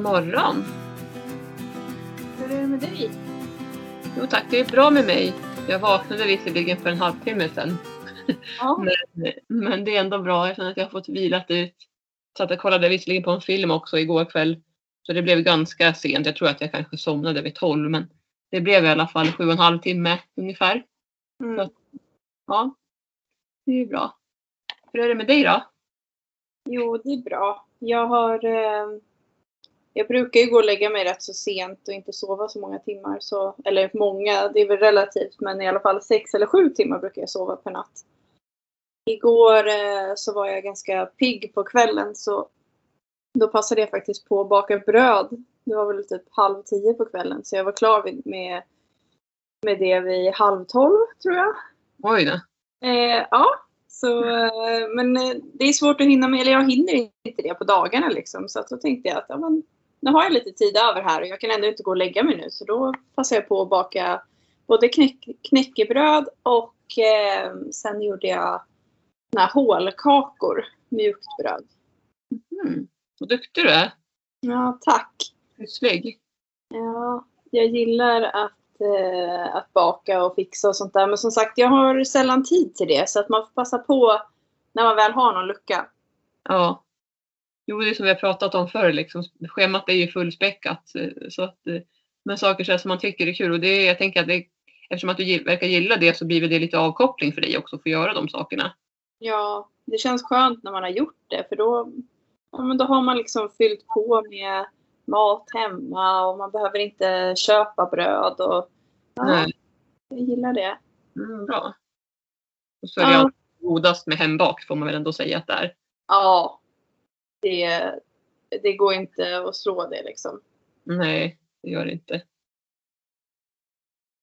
god morgon. Hur är det med dig? Jo tack, det är bra med mig. Jag vaknade visserligen för en halvtimme sedan. Ja. Men, men det är ändå bra. Jag känner att jag har fått vilat ut. Så att jag kollade visserligen på en film också igår kväll. Så det blev ganska sent. Jag tror att jag kanske somnade vid tolv. Men det blev i alla fall sju och en halv timme ungefär. Mm. Ja, det är bra. Hur är det med dig då? Jo, det är bra. Jag har... Eh, jag brukar ju gå och lägga mig rätt så sent och inte sova så många timmar. Så, eller många, det är väl relativt, men i alla fall sex eller sju timmar brukar jag sova per natt. Igår eh, så var jag ganska pigg på kvällen så då passade jag faktiskt på att baka bröd. Det var väl typ halv tio på kvällen så jag var klar med, med det vid halv tolv tror jag. Oj då. Eh, ja, så, eh, men eh, det är svårt att hinna med, eller jag hinner inte det på dagarna liksom. Så att då tänkte jag att ja, men, nu har jag lite tid över här och jag kan ändå inte gå och lägga mig nu. Så då passar jag på att baka både knäck, knäckebröd och eh, sen gjorde jag såna här hålkakor, mjukt bröd. Mm. Vad duktig du är. Ja, tack. Pysslig. Ja, jag gillar att, eh, att baka och fixa och sånt där. Men som sagt, jag har sällan tid till det. Så att man får passa på när man väl har någon lucka. Ja. Jo, det är som vi har pratat om förr. Liksom. Schemat är ju fullspäckat. eh, Så att, eh, men saker så som man tycker är kul. Och det, jag tänker att det, eftersom att du verkar gilla det så blir det lite avkoppling för dig också att få göra de sakerna. Ja, det känns skönt när man har gjort det. För då, ja, men då har man liksom fyllt på med mat hemma och man behöver inte köpa bröd. Och, ja, Nej. jag gillar det. Mm, bra. Och så är det Ja. godast med hembak får man väl ändå säga att det är. Ja, det, det går inte att slå det liksom. Nej, det gör det inte.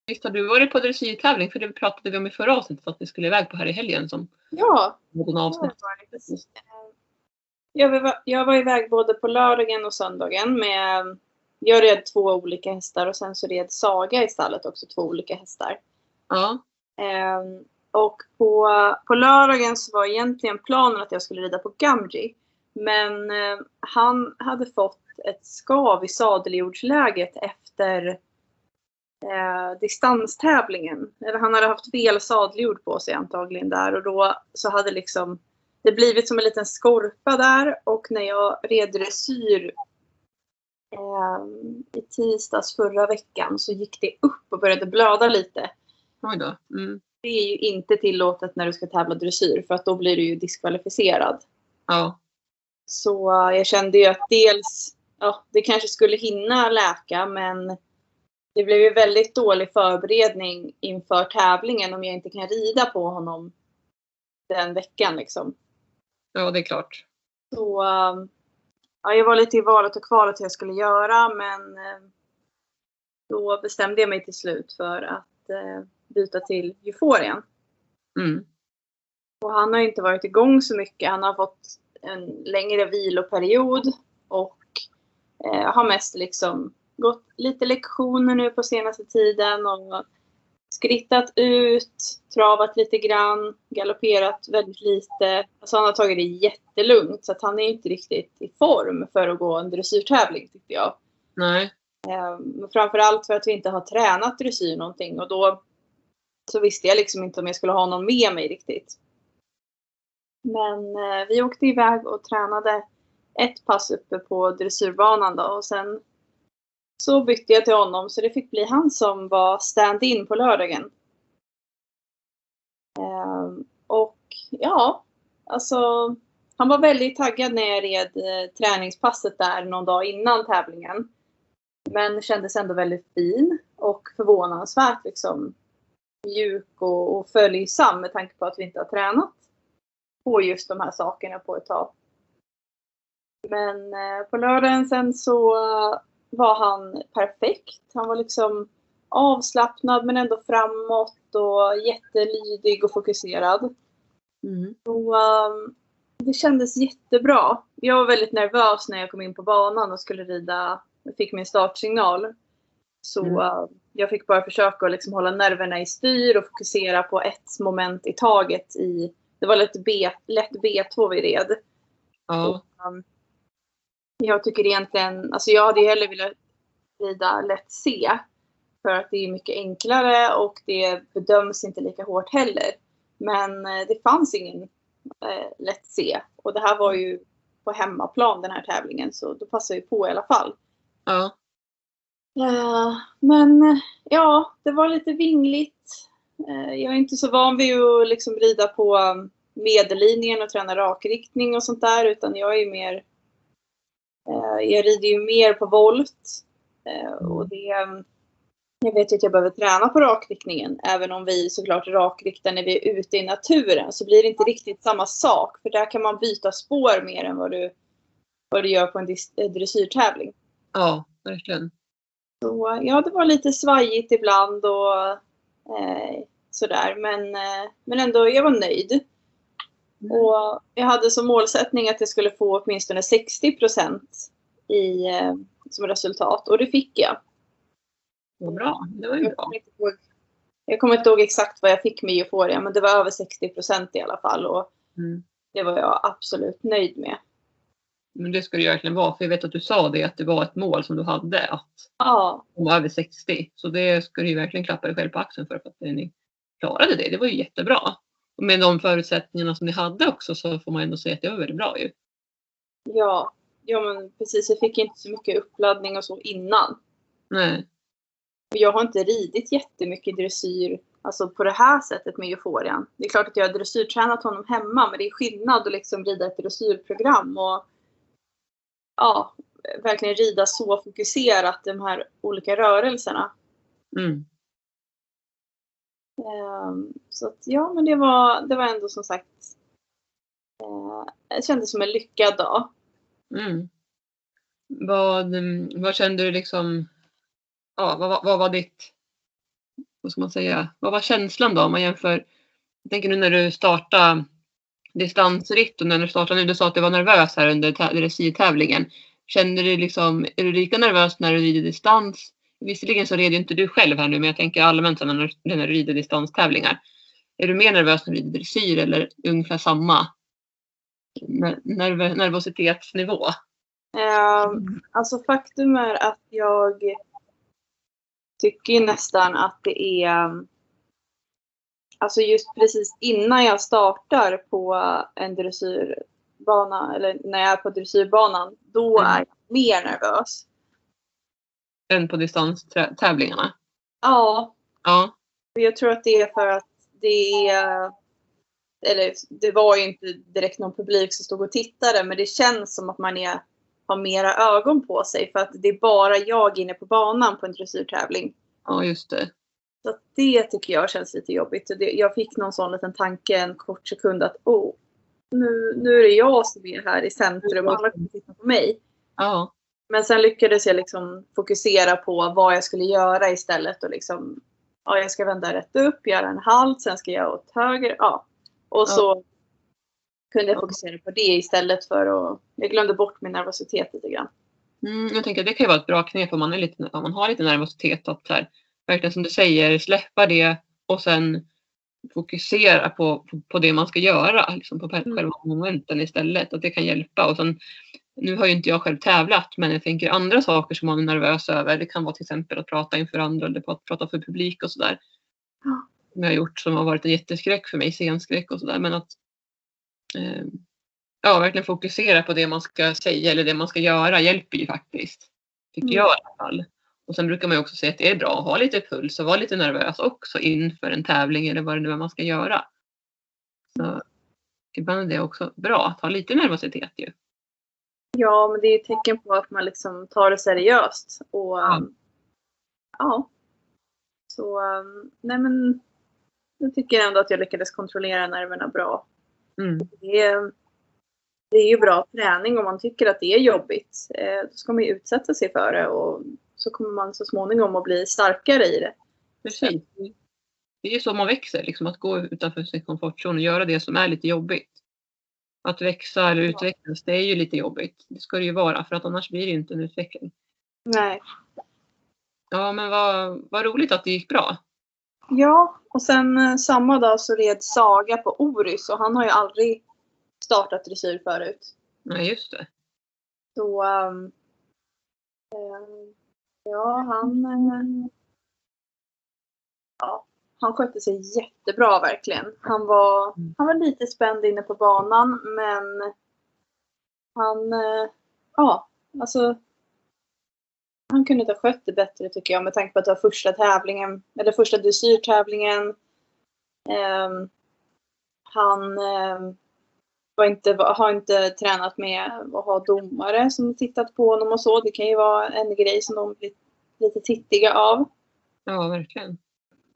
Visst har du varit på dressyrtävling? För det pratade vi om i förra avsnittet att vi skulle iväg på här i helgen som Ja, någon avsnitt. Jag var, jag var iväg både på lördagen och söndagen med jag red två olika hästar och sen så red Saga i stallet också två olika hästar. Ja. Ehm, och på, på lördagen så var egentligen planen att jag skulle rida på Gamji. Men eh, han hade fått ett skav i sadeljordsläget efter eh, distanstävlingen. Eller han hade haft fel sadeljord på sig antagligen där och då så hade liksom det blivit som en liten skorpa där och när jag red dressyr eh, i tisdags förra veckan så gick det upp och började blöda lite Oj då. Mm. det är ju inte tillåtet när du ska tävla dressyr för att då blir du ju diskvalificerad. Ja. Så eh, jag kände ju att dels, ja, det kanske skulle hinna läka men det blev ju väldigt dålig förberedning inför tävlingen om jag inte kan rida på honom den veckan liksom. ja, det är klart. Så eh, ja, jag var lite i valet och kvalet hur jag skulle göra men eh, då bestämde jag mig till slut för att byta till Euphorian. Mm. Och han har inte varit igång så mycket. Han har fått en längre viloperiod och eh, har mest liksom gått lite lektioner nu på senaste tiden och skrittat ut, travat lite grann, galopperat väldigt lite. Alltså han har tagit det jättelugnt så att han är inte riktigt i form för att gå en dressyrtävling tyckte jag. Nej. Eh, men Framförallt för att vi inte har tränat dressyr någonting och då så visste jag liksom inte om jag skulle ha någon med mig riktigt. Men eh, vi åkte iväg och tränade ett pass uppe på dressyrbanan då och sen så bytte jag till honom så det fick bli han som var stand-in på lördagen. Eh, och ja, alltså han var väldigt taggad när jag red eh, träningspasset där någon dag innan tävlingen. Men kändes ändå väldigt fin och förvånansvärt liksom mjuk och, och följsam med tanke på att vi inte har tränat på just de här sakerna på ett tag. Men eh, på lördagen sen så var han perfekt. Han var liksom avslappnad men ändå framåt och jättelydig och fokuserad. Mm. Och, ehm, det kändes jättebra. Jag var väldigt nervös när jag kom in på banan och skulle rida. Jag fick min startsignal. Så Mm. eh, jag fick bara försöka att liksom hålla nerverna i styr och fokusera på ett moment i taget. I, det var lätt, B, lätt B2 vi red. Ja. Och, um, Jag tycker egentligen, alltså jag hade ju hellre velat rida lätt C. För att det är mycket enklare och det bedöms inte lika hårt heller. Men eh, det fanns ingen eh, lätt C. Och det här var ju på hemmaplan den här tävlingen så då passade jag på i alla fall. Ja. Uh, men ja, det var lite vingligt. Uh, jag är inte så van vid att liksom rida på medellinjen och träna rakriktning och sånt där utan jag är mer uh, jag rider ju mer på volt. och det jag vet ju att jag behöver träna på rakriktningen. Även om vi såklart rakriktar när vi är ute i naturen så blir det inte riktigt samma sak. För där kan man byta spår mer än vad du, vad du gör på en eh, dressyrtävling. Ja, verkligen. Så, ja, det var lite svajigt ibland och eh, sådär. Men, eh, men ändå, jag var nöjd. Mm. Och jag hade som målsättning att jag skulle få åtminstone 60 procent eh, som resultat. Och det fick jag. Vad bra. Det var ju bra. Jag kommer inte ihåg exakt vad jag fick med Euphoria men det var över 60 procent i alla fall. Och mm. Det var jag absolut nöjd med. Men det ska det verkligen vara. För jag vet att du sa det att det var ett mål som du hade. Att ja. komma över 60. Så det ska du ju verkligen klappa dig själv på axeln för. för att ni klarade det. Det var ju jättebra. Och med de förutsättningarna som ni hade också så får man ändå säga att det var väldigt bra ju. Ja, ja men precis. Jag fick inte så mycket uppladdning och så innan. Nej. Jag har inte ridit jättemycket dressyr alltså på det här sättet med euforian. Det är klart att jag har dressyrtränat honom hemma men det är skillnad att liksom rida ett dressyrprogram och ja, verkligen rida så fokuserat de här olika rörelserna. Mm. Um, så att, ja, men det var, det var ändå som sagt det kändes som en lyckad dag. Mm. Vad, vad kände du liksom ja, vad, vad var ditt, vad ska man säga, vad var känslan då om man jämför, jag tänker nu när du startade distansritt och när du startade nu, du sa att du var nervös här under dressyrtävlingen. Känner du liksom, är du lika nervös när du rider distans? Visserligen så red ju inte du själv här nu, men jag tänker allmänt när, när du rider distanstävlingar. Är du mer nervös när du rider dressyr eller ungefär samma nerv nervositetsnivå? Um, alltså faktum är att jag tycker nästan att det är Alltså just precis innan jag startar på en dressyrbana eller när jag är på dressyrbanan, då mm. är jag mer nervös. Än på distanstävlingarna? Ja. Ja. Jag tror att det är för att det är eller det var ju inte direkt någon publik som stod och tittade men det känns som att man är har mera ögon på sig för att det är bara jag inne på banan på en dressyrtävling. Ja, just det. Så det tycker jag känns lite jobbigt. Jag fick någon sån liten tanke en kort sekund att oh, nu, nu är det jag som är här i centrum och alla kommer titta på mig. Ja. Men sen lyckades jag liksom fokusera på vad jag skulle göra istället och liksom ja, jag ska vända rätt upp, göra en halt, sen ska jag åt höger. Ja. Och så kunde jag fokusera på det istället för att... Jag glömde bort min nervositet lite grann. Mm, jag tänker att det kan ju vara ett bra knep om man, är lite, om man har lite nervositet. Att här, verkligen som du säger, släppa det och sen fokusera på, på, på det man ska göra. Liksom på mm. själva momenten istället. Att det kan hjälpa. Och sen, nu har ju inte jag själv tävlat men jag tänker andra saker som man är nervös över. Det kan vara till exempel att prata inför andra eller att prata för publik och sådär. Ja. Som jag har gjort som har varit en jätteskräck för mig, scenskräck och sådär. Men att eh, ja, verkligen fokusera på det man ska säga eller det man ska göra hjälper ju faktiskt. Tycker mm. jag i alla fall. Och sen brukar man ju också säga att det är bra att ha lite puls och vara lite nervös också inför en tävling eller vad det nu är man ska göra. Så ibland är det också bra att ha lite nervositet ju. Ja, men det är ju tecken på att man liksom tar det seriöst. Och ja. ja. Så nej men jag tycker ändå att jag lyckades kontrollera nerverna bra. Mm. Det, det är ju bra träning om man tycker att det är jobbigt. Eh, då ska man ju utsätta sig för det och så kommer man så småningom att bli starkare i det. Precis. Det är ju så man växer, liksom, att gå utanför sin komfortzon och göra det som är lite jobbigt. Att växa eller utvecklas, det är ju lite jobbigt. Det ska det ju vara, för att annars blir det ju inte en utveckling. Nej. Ja, men vad, vad roligt att det gick bra. Ja, och sen eh, samma dag så red Saga på Orys och han har ju aldrig startat dressyr förut. Nej, just det. Så um, eh, ja, han, eh, ja, han skötte sig jättebra verkligen. Han var, han var lite spänd inne på banan men han, eh, ja, alltså han kunde ha skött det bättre tycker jag med tanke på att det var första tävlingen, eller första dressyrtävlingen. Um, han um, var inte, har inte tränat med att ha domare som tittat på honom och så. Det kan ju vara en grej som de blir lite tittiga av. Ja, verkligen.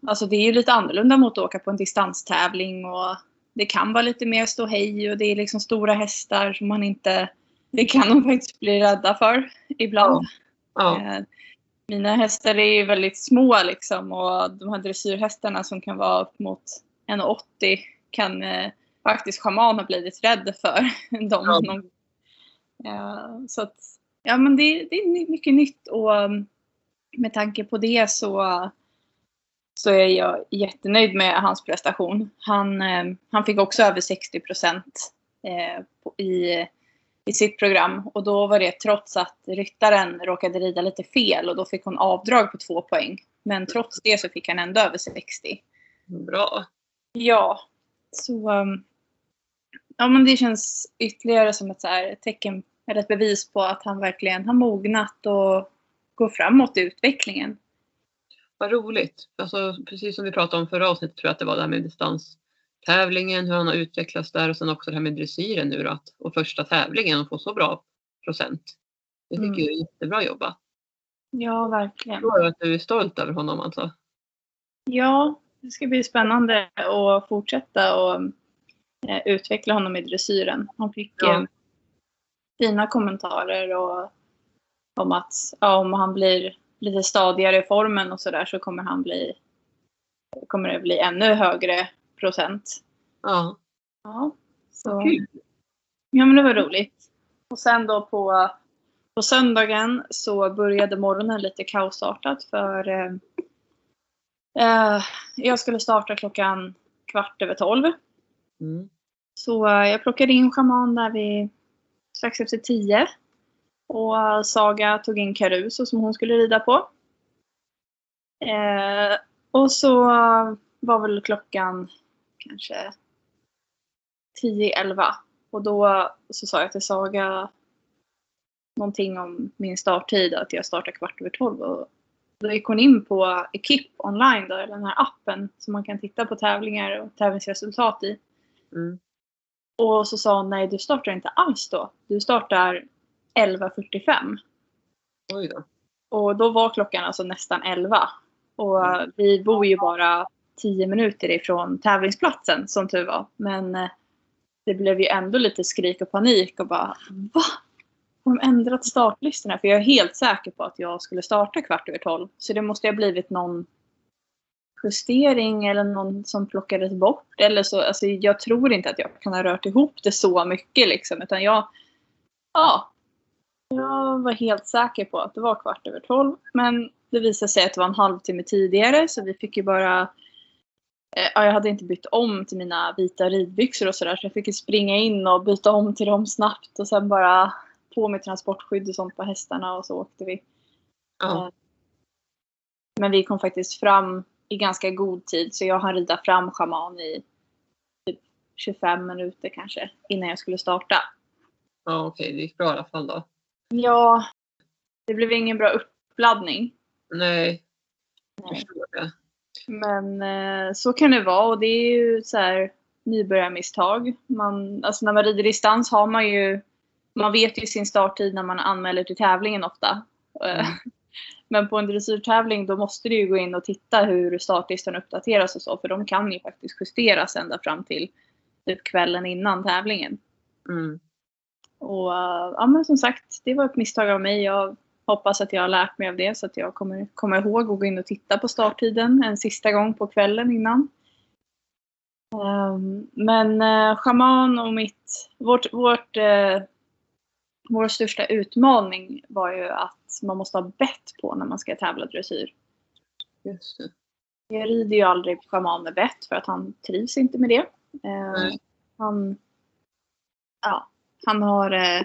Alltså det är ju lite annorlunda mot att åka på en distanstävling och det kan vara lite mer ståhej och det är liksom stora hästar som man inte... Det kan de faktiskt bli rädda för ibland. Ja. Eh, Mina hästar är ju väldigt små liksom och de här dressyrhästarna som kan vara upp mot 1,80 kan eh, faktiskt schaman ha blivit rädd för. dem. Ja. Någon- Ja, så att, ja men det, det är mycket nytt och um, med tanke på det så, så är jag jättenöjd med hans prestation. Han, eh, han fick också över 60 procent eh, i, i sitt program och då var det trots att ryttaren råkade rida lite fel och då fick hon avdrag på två poäng. Men trots det så fick han ändå över 60. Bra. Ja, så um, ja, men det känns ytterligare som ett så här tecken eller ett bevis på att han verkligen har mognat och går framåt i utvecklingen. Vad roligt. Alltså, precis som vi pratade om förra avsnittet tror jag att det var det här med distanstävlingen, hur han har utvecklats där och sen också det här med dressyren nu då, att, och första tävlingen och få så bra procent. Det tycker Mm. jag är jättebra jobbat. Ja, Jag verkligen. tror att du är stolt över honom alltså. Ja, det ska bli spännande att fortsätta och eh, utveckla honom i dressyren. Han fick Ja. eh, fina kommentarer och om att ja, om han blir lite stadigare i formen och sådär så kommer han bli kommer det bli ännu högre procent. Ja, Ja, så, kul. ja men det var roligt. Och sen då på, på söndagen så började morgonen lite kaosartat för eh, eh, jag skulle starta klockan kvart över tolv. Mm. Så eh, jag plockade in schaman där vid strax efter tio. Och eh, Saga tog in Caruso som hon skulle rida på. Eh, och så eh, var väl klockan kanske 10-11. Och då så sa jag till Saga någonting om min starttid, att jag startar kvart över tolv. Och då gick hon in på Equip online, då, den här appen som man kan titta på tävlingar och tävlingsresultat i. Mm. Och så sa hon nej, du startar inte alls då. Du startar 11.45. Oj då. Och då var klockan alltså nästan 11. Och eh, vi bor ju bara 10 minuter ifrån tävlingsplatsen som tur var. Men eh, det blev ju ändå lite skrik och panik och bara va? Har de ändrat startlistorna? För jag är helt säker på att jag skulle starta kvart över 12. Så det måste ha blivit någon justering eller någon som plockades bort. Eller så, alltså jag tror inte att jag kan ha rört ihop det så mycket liksom. Utan jag, ja, jag var helt säker på att det var kvart över tolv. Men det visade sig att det var en halvtimme tidigare så vi fick ju bara eh, Ja, jag hade inte bytt om till mina vita ridbyxor och sådär så jag fick ju springa in och byta om till dem snabbt och sen bara på med transportskydd och sånt på hästarna och så åkte vi. Ja. Eh, Men vi kom faktiskt fram i ganska god tid så jag hann rida fram schaman i typ 25 minuter kanske innan jag skulle starta. Ja, okej, det gick bra i alla fall då. Ja, det blev ingen bra uppladdning. Nej, jag förstår det. Men eh, så kan det vara och det är ju så här nybörjarmisstag. Man, alltså när man rider distans har man ju, man vet ju sin starttid när man anmäler till tävlingen ofta. Eh, Mm. Men på en dressyrtävling då måste du ju gå in och titta hur startlistan uppdateras och så för de kan ju faktiskt justeras ända fram till typ kvällen innan tävlingen. Mm. Och eh, ja men som sagt, det var ett misstag av mig. Jag hoppas att jag har lärt mig av det så att jag kommer komma ihåg att gå in och titta på starttiden en sista gång på kvällen innan. Ehm, men uh, schaman och mitt, vårt, vårt, eh, vår största utmaning var ju att man måste ha bett på när man ska tävla dressyr. Just det. Jag rider ju aldrig schaman med bett för att han trivs inte med det. Eh, han, ja, han har eh,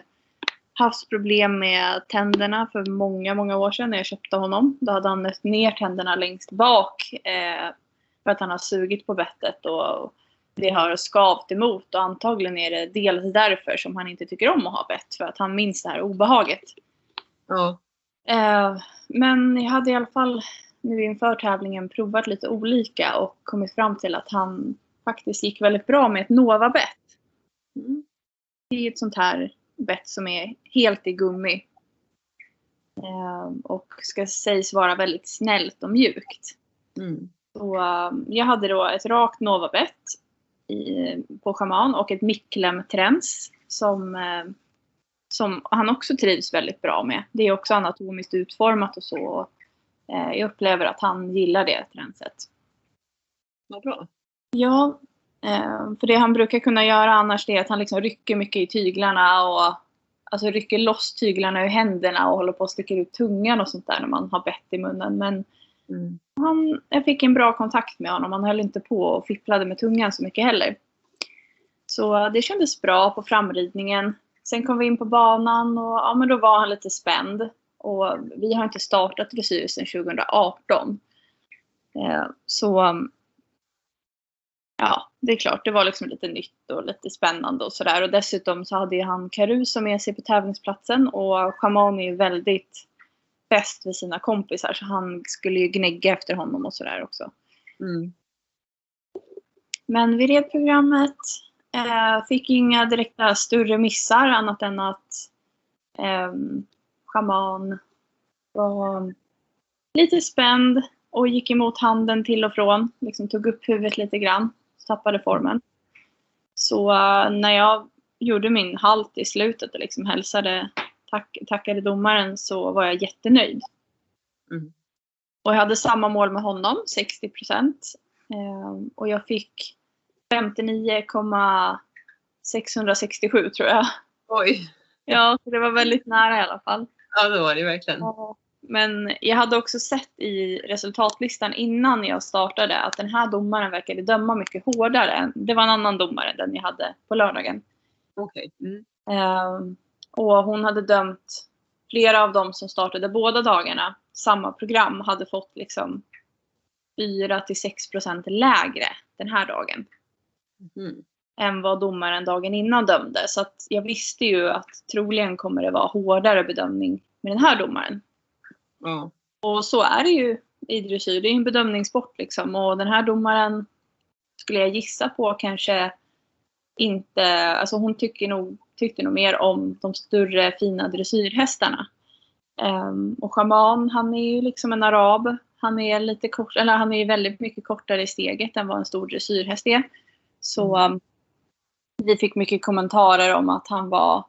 haft problem med tänderna för många, många år sedan när jag köpte honom. Då hade han nött ner tänderna längst bak eh, för att han har sugit på bettet och det har skavt emot och antagligen är det dels därför som han inte tycker om att ha bett för att han minns det här obehaget. Ja. Eh, men jag hade i alla fall nu inför tävlingen provat lite olika och kommit fram till att han faktiskt gick väldigt bra med ett Nova-bett. Mm. Det är ett sånt här bett som är helt i gummi. Eh, och ska sägs vara väldigt snällt och mjukt. Mm. Så, eh, jag hade då ett rakt Nova-bett i, på schaman och ett Miklem-träns som, eh, som han också trivs väldigt bra med. Det är också anatomiskt utformat och så. Eh, jag upplever att han gillar det tränset. Vad bra. Ja, eh, för det han brukar kunna göra annars är att han liksom rycker mycket i tyglarna och alltså rycker loss tyglarna ur händerna och håller på att sticka ut tungan och sånt där när man har bett i munnen. Men Mm han, jag fick en bra kontakt med honom. Han höll inte på och fipplade med tungan så mycket heller. Så det kändes bra på framridningen. Sen kom vi in på banan och ja, men då var han lite spänd. Och vi har inte startat dressyr sedan 2018. Eh, så ja, det är klart, det var liksom lite nytt och lite spännande och sådär. Och dessutom så hade ju han Caruso med sig på tävlingsplatsen och Shaman är ju väldigt fäst vid sina kompisar så han skulle ju gnägga efter honom och sådär också. Mm. Men vi red programmet. Eh, fick inga direkta större missar annat än att eh, Shaman var lite spänd och gick emot handen till och från. Liksom tog upp huvudet lite grann. Tappade formen. Så eh, när jag gjorde min halt i slutet och liksom hälsade, tack, tackade domaren så var jag jättenöjd. Mm. Och jag hade samma mål med honom, 60 procent. Eh, och jag fick 59,667 tror jag. Oj. Ja, så det var väldigt nära i alla fall. Ja, det var det verkligen. Men jag hade också sett i resultatlistan innan jag startade att den här domaren verkade döma mycket hårdare. Det var en annan domare än den jag hade på lördagen. Okej. Mm. Ehm, och hon hade dömt flera av dem som startade båda dagarna, samma program, hade fått liksom 4 till 6 procent lägre den här dagen Mm. än vad domaren dagen innan dömde. Så att jag visste ju att troligen kommer det vara hårdare bedömning med den här domaren. Ja. Och så är det ju i dressyr. Det är en bedömningssport liksom. Och den här domaren skulle jag gissa på kanske inte, alltså hon tycker nog, tyckte nog mer om de större fina dressyrhästarna. Um, och Shaman, han är ju liksom en arab. Han är lite kort, eller han är väldigt mycket kortare i steget än vad en stor dressyrhäst är. Så um, vi fick mycket kommentarer om att han var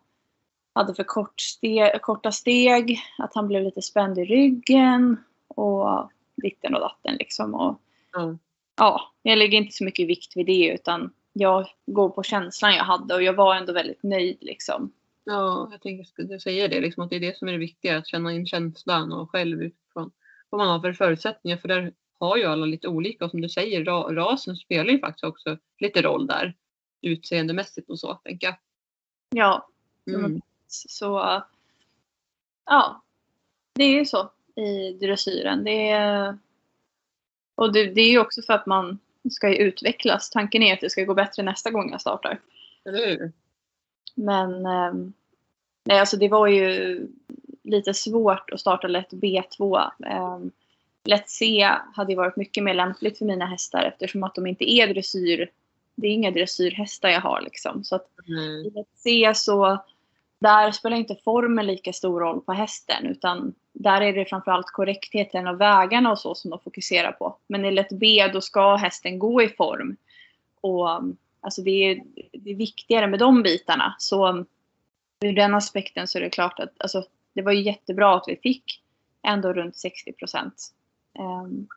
hade för kort ste korta steg, att han blev lite spänd i ryggen och ditten och datten liksom. Och, Ja. ja, jag lägger inte så mycket vikt vid det utan jag går på känslan jag hade och jag var ändå väldigt nöjd liksom. Ja, jag tänker skulle säga det, liksom, att det är det som är det viktiga, att känna in känslan och själv utifrån vad man har för förutsättningar. För där har ju alla lite olika och som du säger, ra rasen spelar ju faktiskt också lite roll där. Utseendemässigt och så, tänker jag. Ja, Mm. så ja, det är ju så i dressyren. Det är, och det, det är ju också för att man ska ju utvecklas. Tanken är att det ska gå bättre nästa gång jag startar. Eller hur? Men ehm, nej, alltså det var ju lite svårt att starta lätt B2. Um, lätt C hade ju varit mycket mer lämpligt för mina hästar eftersom att de inte är dressyr. Det är inga dressyrhästar jag har liksom. Så att Mm. i lätt C så där spelar inte formen lika stor roll på hästen utan där är det framförallt korrektheten och vägarna och så som de fokuserar på. Men i lätt B då ska hästen gå i form. Och mm, alltså det är, det är viktigare med de bitarna. Så mm, ur den aspekten så är det klart att alltså, det var ju jättebra att vi fick ändå runt 60 procent. Ehm,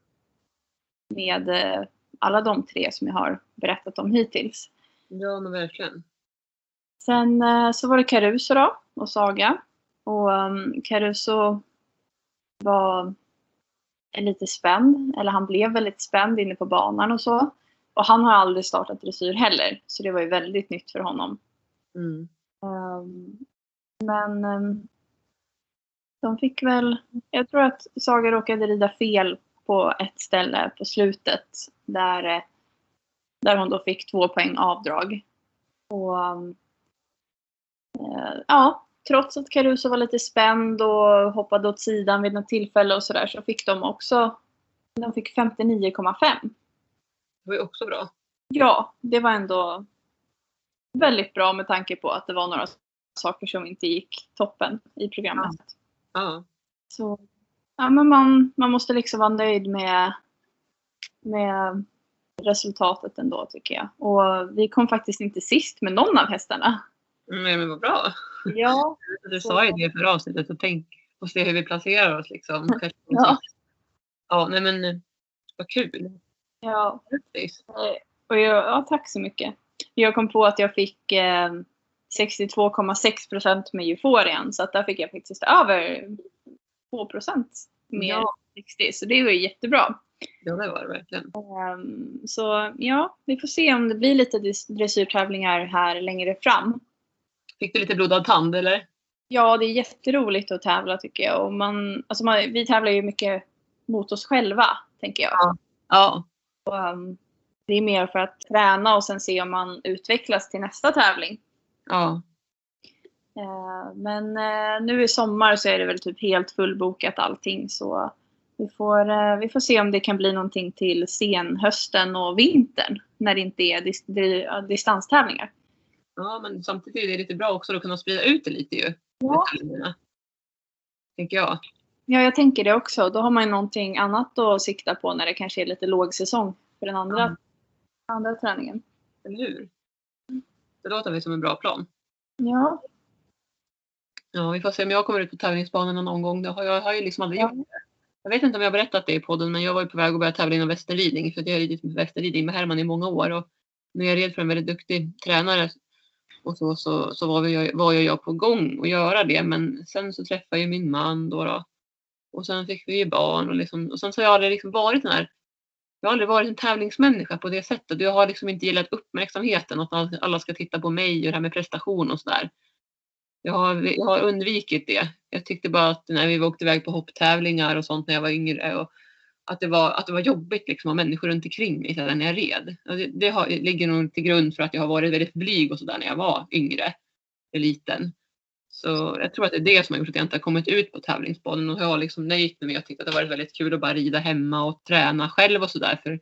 med eh, alla de tre som jag har berättat om hittills. Ja, men verkligen. Sen eh, så var det Caruso då och Saga. Och um, Caruso var lite spänd, eller han blev väldigt spänd inne på banan och så. Och han har aldrig startat dressyr heller, så det var ju väldigt nytt för honom. Mm. Um, Men ehm, de fick väl, jag tror att Saga råkade rida fel på ett ställe på slutet där, eh, där hon då fick två poäng avdrag. Och ja, trots att Caruso var lite spänd och hoppade åt sidan vid något tillfälle och sådär så fick de också, de fick 59,5. Det var ju också bra. Ja, det var ändå väldigt bra med tanke på att det var några saker som inte gick toppen i programmet. Ja. Så ja, men man, man måste liksom vara nöjd med, med resultatet ändå tycker jag. Och vi kom faktiskt inte sist med någon av hästarna. Nej men vad bra. Ja. Du sa ju det förra avsnittet så tänk och se hur vi placerar oss liksom. Kanske Ja. Ja, nej men eh, vad kul. ja. Grattis. Och jag, ja, tack så mycket. Jag kom på att jag fick eh, 62,6 procent med euforian så att där fick jag faktiskt över 2 procent mer Ja. 60 så det var ju jättebra. Ja, det var det verkligen. Ehm, så ja, vi får se om det blir lite dres- dressyrtävlingar här längre fram. Fick du lite blodad tand eller? Ja, det är jätteroligt att tävla tycker jag. Och man, alltså man, vi tävlar ju mycket mot oss själva, tänker jag. Ja. Och, ehm, det är mer för att träna och sen se om man utvecklas till nästa tävling. Ja. Eh, Men eh, nu i sommar så är det väl typ helt fullbokat allting så vi får, eh, vi får se om det kan bli någonting till senhösten och vintern när det inte är dis- di- ja, distanstävlingar. Ja, men samtidigt är det lite bra också att kunna sprida ut det lite ju. Ja. Tänker jag. ja, jag tänker det också. Då har man ju någonting annat att sikta på när det kanske är lite lågsäsong för den andra, Ja. andra träningen. Eller hur? Det låter väl som en bra plan. Ja, Ja, vi får se om jag kommer ut på tävlingsbanorna någon gång. Det har jag, jag har ju liksom aldrig Ja. gjort det. Jag vet inte om jag har berättat det i podden, men jag var ju på väg att börja tävla inom västernridning. För jag har ridit med västernridning med Herman i många år. Och när jag red för en väldigt duktig tränare och så, så, så var, jag, var jag på gång att göra det. Men sen så träffade jag min man då. då och sen fick vi ju barn. Och, liksom, och sen så har jag aldrig liksom varit den här jag har aldrig varit en tävlingsmänniska på det sättet. Jag har liksom inte gillat uppmärksamheten. Att alla ska titta på mig och det här med prestation och sådär. Jag har, jag har undvikit det. Jag tyckte bara att när vi åkte iväg på hopptävlingar och sånt när jag var yngre. Och att, det var, att det var jobbigt liksom, att ha människor runt omkring mig när jag red. Det det har, ligger nog till grund för att jag har varit väldigt blyg och sådär när jag var yngre. Liten. Så jag tror att det är det som har gjort att jag inte har kommit ut på tävlingsbanan. Och jag har liksom nöjt mig med att att det har varit väldigt kul att bara rida hemma och träna själv och sådär. För,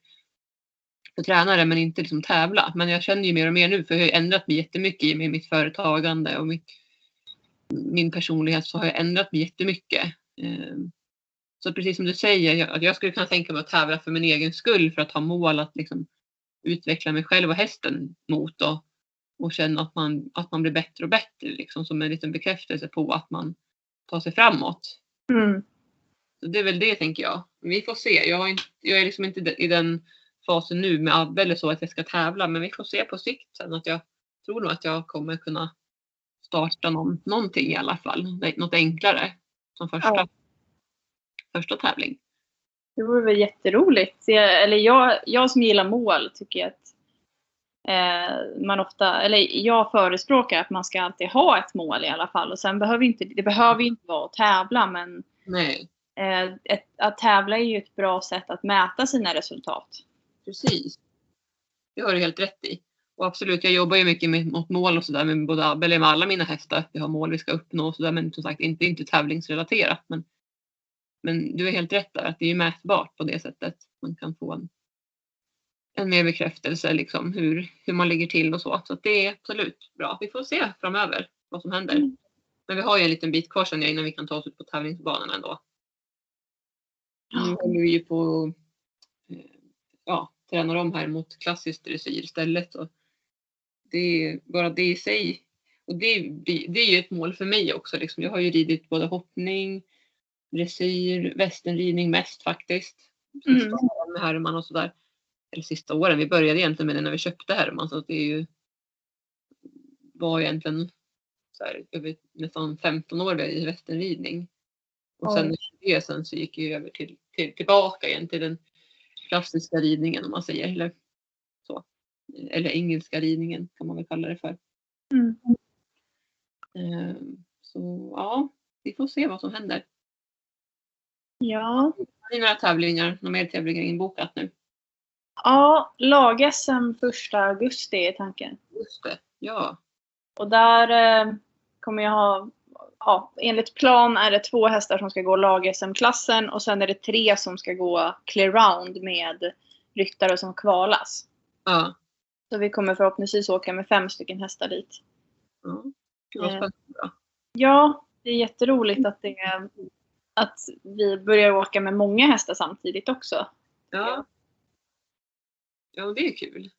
för tränare men inte liksom tävla. Men jag känner ju mer och mer nu för jag har ändrat mig jättemycket i med mitt företagande och mitt, min personlighet så har jag ändrat mig jättemycket. Ehm, så precis som du säger, jag, att jag skulle kunna tänka mig att tävla för min egen skull för att ha mål att liksom utveckla mig själv och hästen mot och, och känna att man, att man blir bättre och bättre liksom som en liten bekräftelse på att man tar sig framåt. mm. Så det är väl det tänker jag. Vi får se. Jag, inte, jag är liksom inte i den fasen nu med Abbe eller så att jag ska tävla men vi får se på sikt sen att jag tror nog att jag kommer kunna starta någon, någonting i alla fall. Något enklare som första, Ja. Första tävling. Det vore väl jätteroligt. Jag, eller jag, jag som gillar mål tycker att eh, man ofta, eller jag förespråkar att man ska alltid ha ett mål i alla fall. Och sen behöver inte, det behöver inte vara att tävla men eh, ett, att tävla är ju ett bra sätt att mäta sina resultat. precis. Det har du helt rätt i. Och absolut, jag jobbar ju mycket med, mot mål och sådär med både Abbe, eller med alla mina hästar. Vi har mål vi ska uppnå och sådär. Men som sagt, inte, inte tävlingsrelaterat. Men, men du är helt rätt där, att det är mätbart på det sättet. Man kan få en, en mer bekräftelse liksom hur, hur man ligger till och så. Så det är absolut bra. Vi får se framöver vad som händer. Mm. Men vi har ju en liten bit kvar sen innan vi kan ta oss ut på tävlingsbanan ändå. Nu Ja. håller vi ju på eh, ja, tränar om här mot klassisk dressyr istället. Och det är bara det i sig. Och det, det, det är ju ett mål för mig också. Liksom. Jag har ju ridit både hoppning, dressyr, västernridning mest faktiskt. Sista Mm. åren med Herman och sådär. Eller sista åren. Vi började egentligen med det när vi köpte Herman. Så det är ju var egentligen så här, över nästan 15 år i västernridning. Och sen efter det sen så gick jag över till, till, tillbaka igen till den klassiska ridningen om man säger. Eller, så. eller engelska ridningen kan man väl kalla det för. Mm. Eh, Så ja, vi får se vad som händer. Ja. Har ni några tävlingar, några mer tävlingar inbokat nu? Ja, lag-SM första augusti är tanken. Just det, ja. Och där eh, kommer jag ha, ja, enligt plan är det två hästar som ska gå lag-SM-klassen och sen är det tre som ska gå clear round med ryttare som kvalas. Ja. Så vi kommer förhoppningsvis åka med fem stycken hästar dit. ja. Gud vad Eh. spännande. Ja, det är jätteroligt att, det, att vi börjar åka med många hästar samtidigt också. Ja. Ja, det är kul.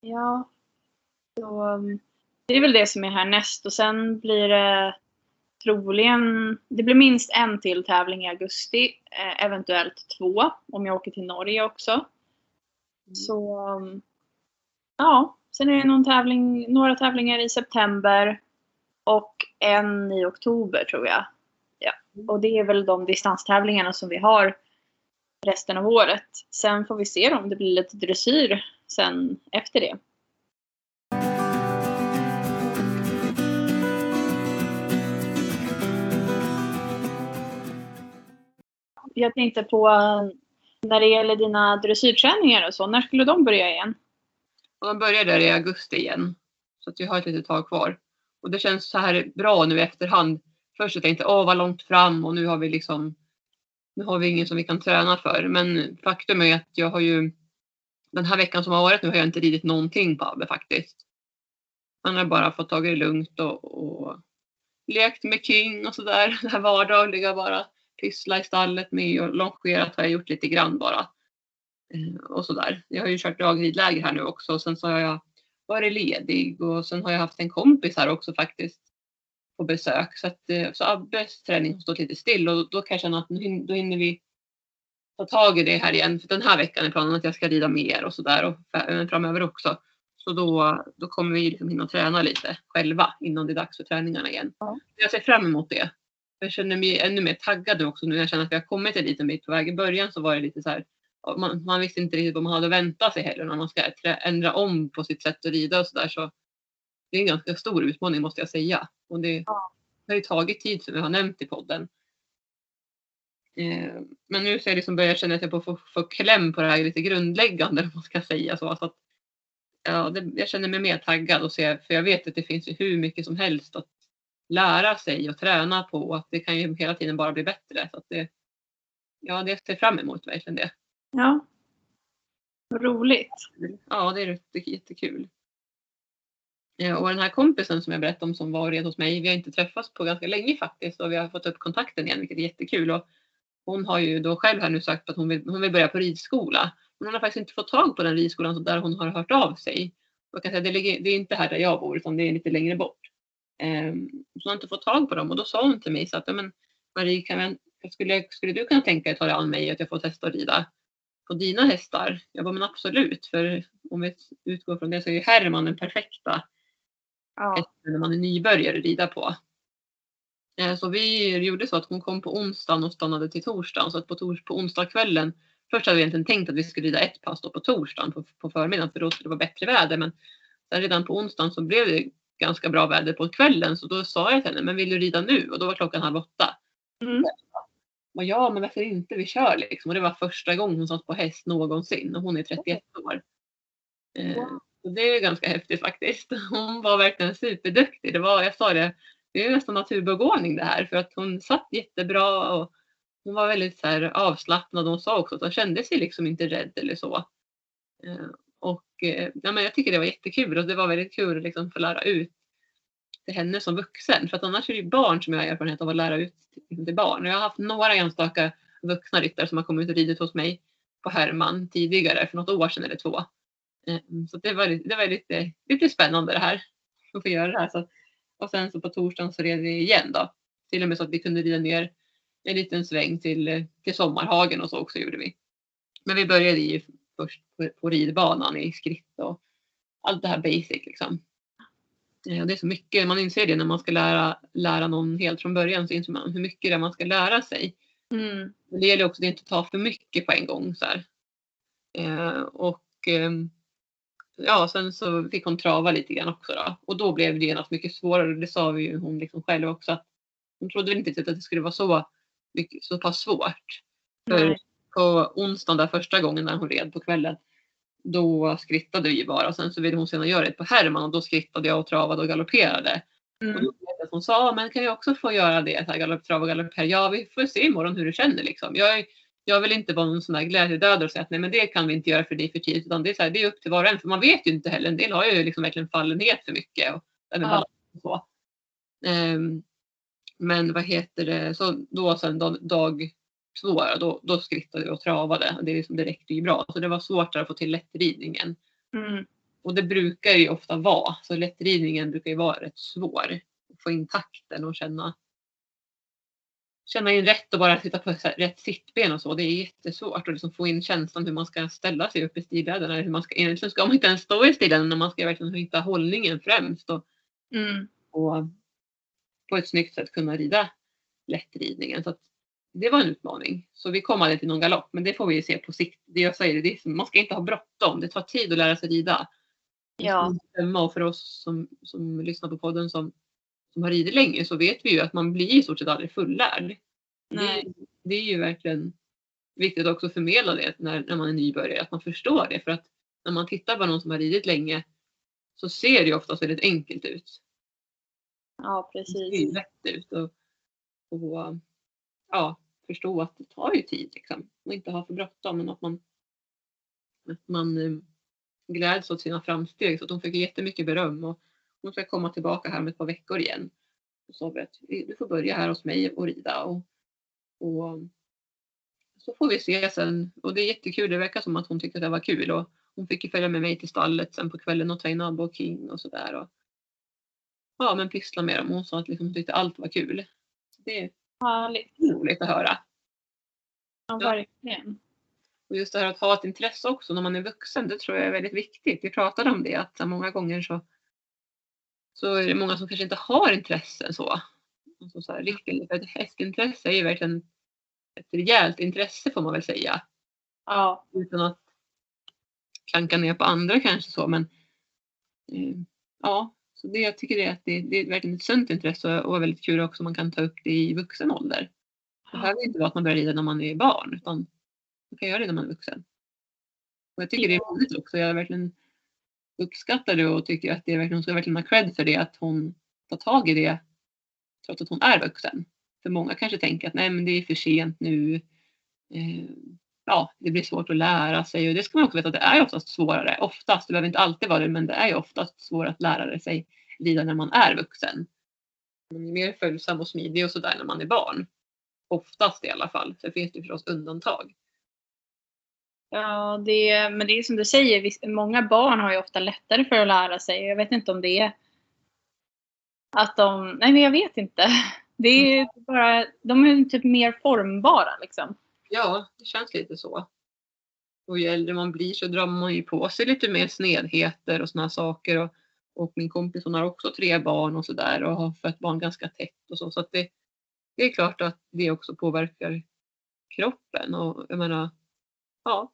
Ja. Så, um, det är väl det som är härnäst och sen blir det troligen, det blir minst en till tävling i augusti, eh, eventuellt två om jag åker till Norge också. Så um, ja, sen är det någon tävling, några tävlingar i september och en i oktober tror jag. Och det är väl de distanstävlingarna som vi har resten av året. Sen får vi se om det blir lite dressyr sen efter det. Jag tänkte på eh, när det gäller dina dressyrträningar och så, när skulle de börja igen? Och de börjar där i augusti igen. Så att vi har ett litet tag kvar. Och det känns så här bra nu i efterhand. Först jag tänkte jag, åh vad långt fram och nu har vi liksom nu har vi ingen som vi kan träna för. Men faktum är att jag har ju den här veckan som har varit nu har jag inte ridit någonting på Abbe faktiskt. Man har bara fått tag i det lugnt och, och lekt med King och sådär. Det här vardagliga bara. Pyssla i stallet med och longerat har jag gjort lite grann bara. Eh, och sådär. Jag har ju kört dagridläger här nu också och sen så har jag varit ledig och sen har jag haft en kompis här också faktiskt på besök. Så, att, eh, så Abbes träning har stått lite still och då kan jag känna att nu då hinner vi ta tag i det här igen. För den här veckan är planen att jag ska rida mer och sådär och framöver också. Så då, då kommer vi liksom hinna träna lite själva innan det är dags för träningarna igen. Ja. Jag ser fram emot det. Jag känner mig ännu mer taggad nu också nu. Jag känner att vi har kommit en liten bit på väg. I början så var det lite så här. Man, man visste inte riktigt vad man hade att vänta sig heller när man ska ändra om på sitt sätt att rida och sådär. Så det är en ganska stor utmaning måste jag säga. Och det Ja. har ju tagit tid som vi har nämnt i podden. Eh, men nu så är jag liksom börjar känna att jag får få, få kläm på det här lite grundläggande om man ska säga så. så att, ja, det, jag känner mig mer taggad och ser, för jag vet att det finns ju hur mycket som helst att lära sig och träna på och att det kan ju hela tiden bara bli bättre. Så att det, ja, det ser fram emot verkligen det. Ja. Roligt. Ja, det är jätte- jättekul. Eh, och den här kompisen som jag berättade om som var och red hos mig, vi har inte träffats på ganska länge faktiskt och vi har fått upp kontakten igen vilket är jättekul. Och hon har ju då själv här nu sagt att hon vill, hon vill börja på ridskola. Men hon har faktiskt inte fått tag på den ridskolan där hon har hört av sig. Och jag kan säga, det, ligger, det är inte här där jag bor utan det är lite längre bort. Um, så hon har inte fått tag på dem och då sa hon till mig så att ja, men Marie, kan jag, skulle, skulle du kunna tänka dig att ta dig an mig att jag får testa att rida på dina hästar? Jag bara, men absolut, för om vi utgår från det så är ju Herman den perfekta Ja. när man är nybörjare att rida på. Eh, Så vi gjorde så att hon kom på onsdagen och stannade till torsdagen. Så att på, tors på onsdagskvällen, först hade vi egentligen tänkt att vi skulle rida ett pass då på torsdagen på, på förmiddagen för då skulle det vara bättre väder. Men sen redan på onsdagen så blev det ganska bra väder på kvällen så då sa jag till henne, men vill du rida nu? Och då var klockan halv åtta. Mm. Och ja, men varför inte? Vi kör liksom. Och det var första gången hon satt på häst någonsin och hon är 31 år. Eh, Wow det är ganska häftigt faktiskt. Hon var verkligen superduktig. Det var, jag sa det, det är nästan naturbegåvning det här för att hon satt jättebra och hon var väldigt så här, avslappnad. Hon sa också att hon kände sig liksom inte rädd eller så. Eh, och eh, ja, men jag tycker det var jättekul och det var väldigt kul liksom att liksom få lära ut till henne som vuxen. För att annars är det ju barn som jag har erfarenhet av att lära ut till, liksom barn. Och jag har haft några enstaka vuxna ryttare som har kommit och ridit hos mig på Herman tidigare för något år sedan eller två. Eh, Så det var, det var lite, lite spännande det här. Att få göra det här. Så, och sen så på torsdagen så red vi igen då. Till och med så att vi kunde rida ner en liten sväng till, till Sommarhagen och så också gjorde vi. Men vi började ju först på, på ridbanan i skritt och allt det här basic liksom. Eh, och Det är så mycket, man inser det när man ska lära, lära någon helt från början så inser man hur mycket det är man ska lära sig. Mm. Men det gäller också att inte ta för mycket på en gång. Så. Eh, och ehm, ja, sen så fick hon trava lite grann också då. Och då blev det genast mycket svårare. Det sa vi ju hon liksom själv också. Att hon trodde väl inte riktigt att det skulle vara så, mycket, så pass svårt. För på onsdagen där första gången när hon red på kvällen då skrittade vi bara och sen så ville hon senare göra det på Herman och då skrittade jag och travade och galopperade. Och Mm. då hon sa, men kan jag också få göra det? Så här, galopp, trav och galoppera. Ja, vi får se imorgon hur du känner liksom. Jag, jag vill inte vara någon sån där glädjedödare och säga att nej men det kan vi inte göra för det är för tidigt. Utan det är, så här, det är upp till var och en. För man vet ju inte heller. En del har ju liksom verkligen fallenhet för mycket. Och, Ja. och så. Ehm, men vad heter det, så då sen dag, dag två då, då skrittade vi och travade. Det, liksom, det räckte ju bra. Så det var svårt att få till lättridningen. Mm. Och det brukar ju ofta vara. Så lättridningen brukar ju vara rätt svår. Att få in takten och känna känna in rätt och bara sitta på rätt sittben och så. Det är jättesvårt att liksom få in känslan hur man ska ställa sig upp i stilbrädan. Eller hur man ska, egentligen ska man inte ens stå i stilen när man ska verkligen hitta hållningen främst. Och, Mm. och på ett snyggt sätt kunna rida lättridningen. Så det var en utmaning. Så vi kom aldrig till någon galopp. Men det får vi ju se på sikt. Det jag säger, det är, man ska inte ha bråttom. Det tar tid att lära sig rida. Ja. Och för oss som, som lyssnar på podden som, som har ridit länge så vet vi ju att man blir i stort sett aldrig fullärd. Det, det är ju verkligen viktigt också att förmedla det när, när man är nybörjare, att man förstår det. För att när man tittar på någon som har ridit länge så ser det ju oftast väldigt enkelt ut. Ja, Det ser precis. ju lätt ut. Och, och ja, förstå att det tar ju tid liksom. Och inte ha för bråttom men att man, att man eh, gläds åt sina framsteg. Så att hon fick jättemycket beröm och hon ska komma tillbaka här om ett par veckor igen. Och sa vi att du får börja här hos mig och rida. Och, och så får vi se sen. Och det är jättekul. Det verkar som att hon tyckte att det var kul. Och hon fick ju följa med mig till stallet sen på kvällen och in Abba och King och sådär. Ja, men pyssla med dem. Hon sa att liksom, hon tyckte allt var kul. Så det är Härligt. roligt att höra. Ja, verkligen. Och just det här att ha ett intresse också när man är vuxen, det tror jag är väldigt viktigt. Vi pratade om det att många gånger så, så är det många som kanske inte har intresse så. Alltså så här, riktigt, ett hästintresse är ju verkligen ett rejält intresse får man väl säga. Ja. Utan att klanka ner på andra kanske så men eh, ja, så det jag tycker är att det, det är verkligen ett sunt intresse och väldigt kul också om man kan ta upp det i vuxen ålder. Det behöver inte vara att man börjar rida när man är barn utan man kan göra det när man är vuxen. Och jag tycker det är roligt också. Jag verkligen uppskattar det och tycker att det är verkligen, hon ska verkligen ha cred för det att hon tar tag i det trots att hon är vuxen. För många kanske tänker att nej men det är för sent nu. Eh, ja, det blir svårt att lära sig och det ska man också veta att det är oftast svårare. Oftast, det behöver inte alltid vara det, men det är ju oftast svårare att lära sig vidare när man är vuxen. Man är mer följsam och smidig och sådär när man är barn. Oftast i alla fall. Sen finns det förstås undantag. Ja, det, men det är som du säger, många barn har ju ofta lättare för att lära sig. Jag vet inte om det är att de, nej men jag vet inte. Det är bara, de är typ mer formbara liksom. Ja, det känns lite så. Och ju äldre man blir så drar man ju på sig lite mer snedheter och sådana saker. Och, och min kompis hon har också tre barn och sådär och har fött barn ganska tätt och så. Så det, det är klart att det också påverkar kroppen. Och jag menar, ja.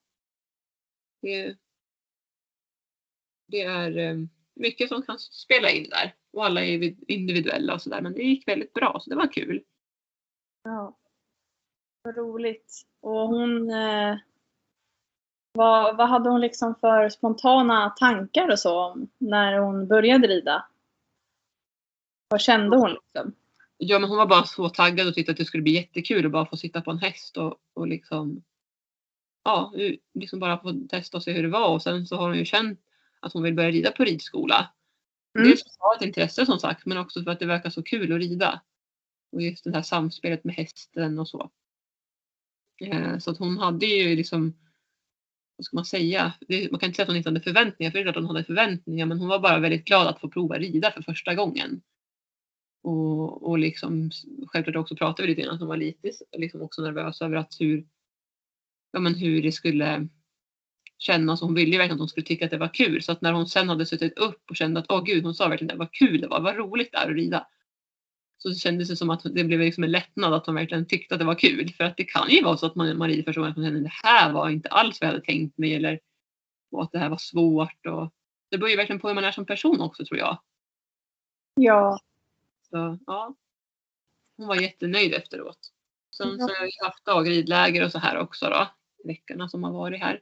Det, det är eh, mycket som kan spela in där. Och alla är individuella och sådär. Men det gick väldigt bra så det var kul. Ja. Vad roligt. Och hon, eh, vad, vad hade hon liksom för spontana tankar och så om när hon började rida? Vad kände hon liksom? Ja men hon var bara så taggad och tyckte att det skulle bli jättekul att bara få sitta på en häst och, och liksom Ja, liksom bara få testa och se hur det var och sen så har hon ju känt att hon vill börja rida på ridskola. Mm. Dels för att ha ett intresse som sagt men också för att det verkar så kul att rida. Och just det här samspelet med hästen och så. Eh, så att hon hade ju liksom vad ska man säga? Det, man kan inte säga att hon inte hade förväntningar för det är klart hon hade förväntningar men hon var bara väldigt glad att få prova rida för första gången. Och, och liksom, självklart också pratade vi lite grann att hon var lite liksom också nervös över att hur, ja, men hur det skulle kännas. Hon ville ju verkligen att hon skulle tycka att det var kul. Så att när hon sen hade suttit upp och kände att åh gud, hon sa verkligen att det var kul det var, vad roligt det är att rida. Så kändes det som att det blev liksom en lättnad att hon verkligen tyckte att det var kul. För att det kan ju vara så att man, man rider första gången att man känner det här var inte alls vad jag hade tänkt mig. Eller och att det här var svårt. Och, det beror ju verkligen på hur man är som person också tror jag. Ja. Så ja, hon var jättenöjd efteråt. Sen så har jag haft dagridläger och så här också då. Veckorna som har varit här.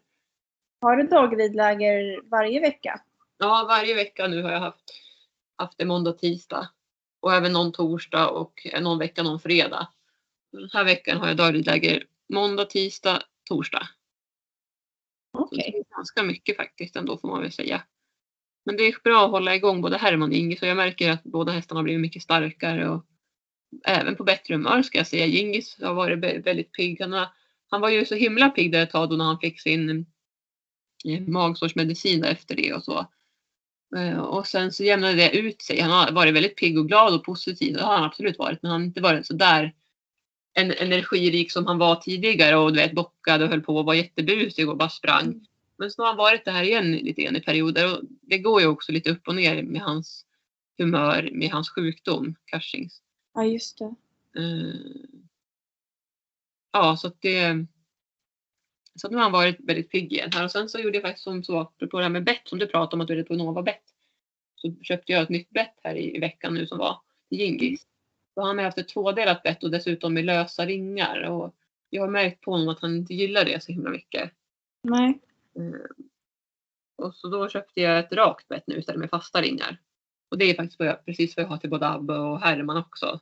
Har du dagridläger varje vecka? Ja, varje vecka nu har jag haft, haft det måndag, tisdag. Och även någon torsdag och någon vecka någon fredag. Den här veckan har jag dagligläger måndag, tisdag, torsdag. Så Okej. Är ganska mycket faktiskt ändå får man väl säga. Men det är bra att hålla igång både Herman och Ingis och jag märker att båda hästarna har blivit mycket starkare och även på bättre humör ska jag säga. Gingis har varit vä- väldigt pigg. Han, har, han var ju så himla pigg där ett tag då när han fick sin eh, magsårsmedicin efter det och så. Eh, Och sen så jämnade det ut sig. Han har varit väldigt pigg och glad och positiv. Det har han absolut varit. Men han har inte varit så där en, energirik som han var tidigare och du vet bockade och höll på och var jättebusig och bara sprang. Mm. Men så har han varit det här igen lite grann i perioder och det går ju också lite upp och ner med hans humör, med hans sjukdom, Cushings. Ja, just det. Eh, ja, så att det så att nu har han varit väldigt pigg igen här och sen så gjorde jag faktiskt som så, apropå det här med bett som du pratade om att du hade på Nova bett. Så köpte jag ett nytt bett här i, i veckan nu som var till Gingis. Då har han haft ett tvådelat bett och dessutom med lösa ringar och jag har märkt på honom att han inte gillar det så himla mycket. Nej. Eh, Och så då köpte jag ett rakt bett nu istället med fasta ringar. Och det är faktiskt vad jag, precis vad jag har till både Abbe och Herman också.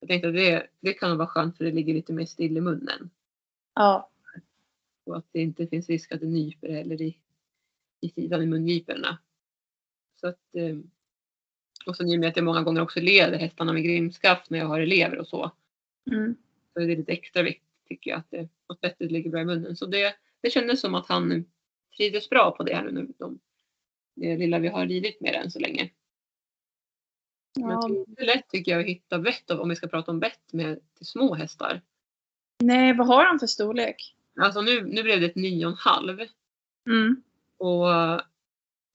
Jag tänkte att det, det kan vara skönt för det ligger lite mer still i munnen. Ja. Och att det inte finns risk att det nyper eller i, i sidan i mungiporna. Så att, eh, och sen i och med att jag många gånger också leder hästarna med grimskaft när jag har elever och så. Mm. Så är det lite extra viktigt tycker jag att, det, att bettet ligger bra i munnen. Så det, det kändes som att han trivdes bra på det här nu. De, det lilla vi har ridit med än så länge. Men Ja. det är lätt tycker jag att hitta bett av- om vi ska prata om bett med till små hästar. Nej, vad har han för storlek? Alltså nu, nu blev det ett nio och en halv. Mm. Och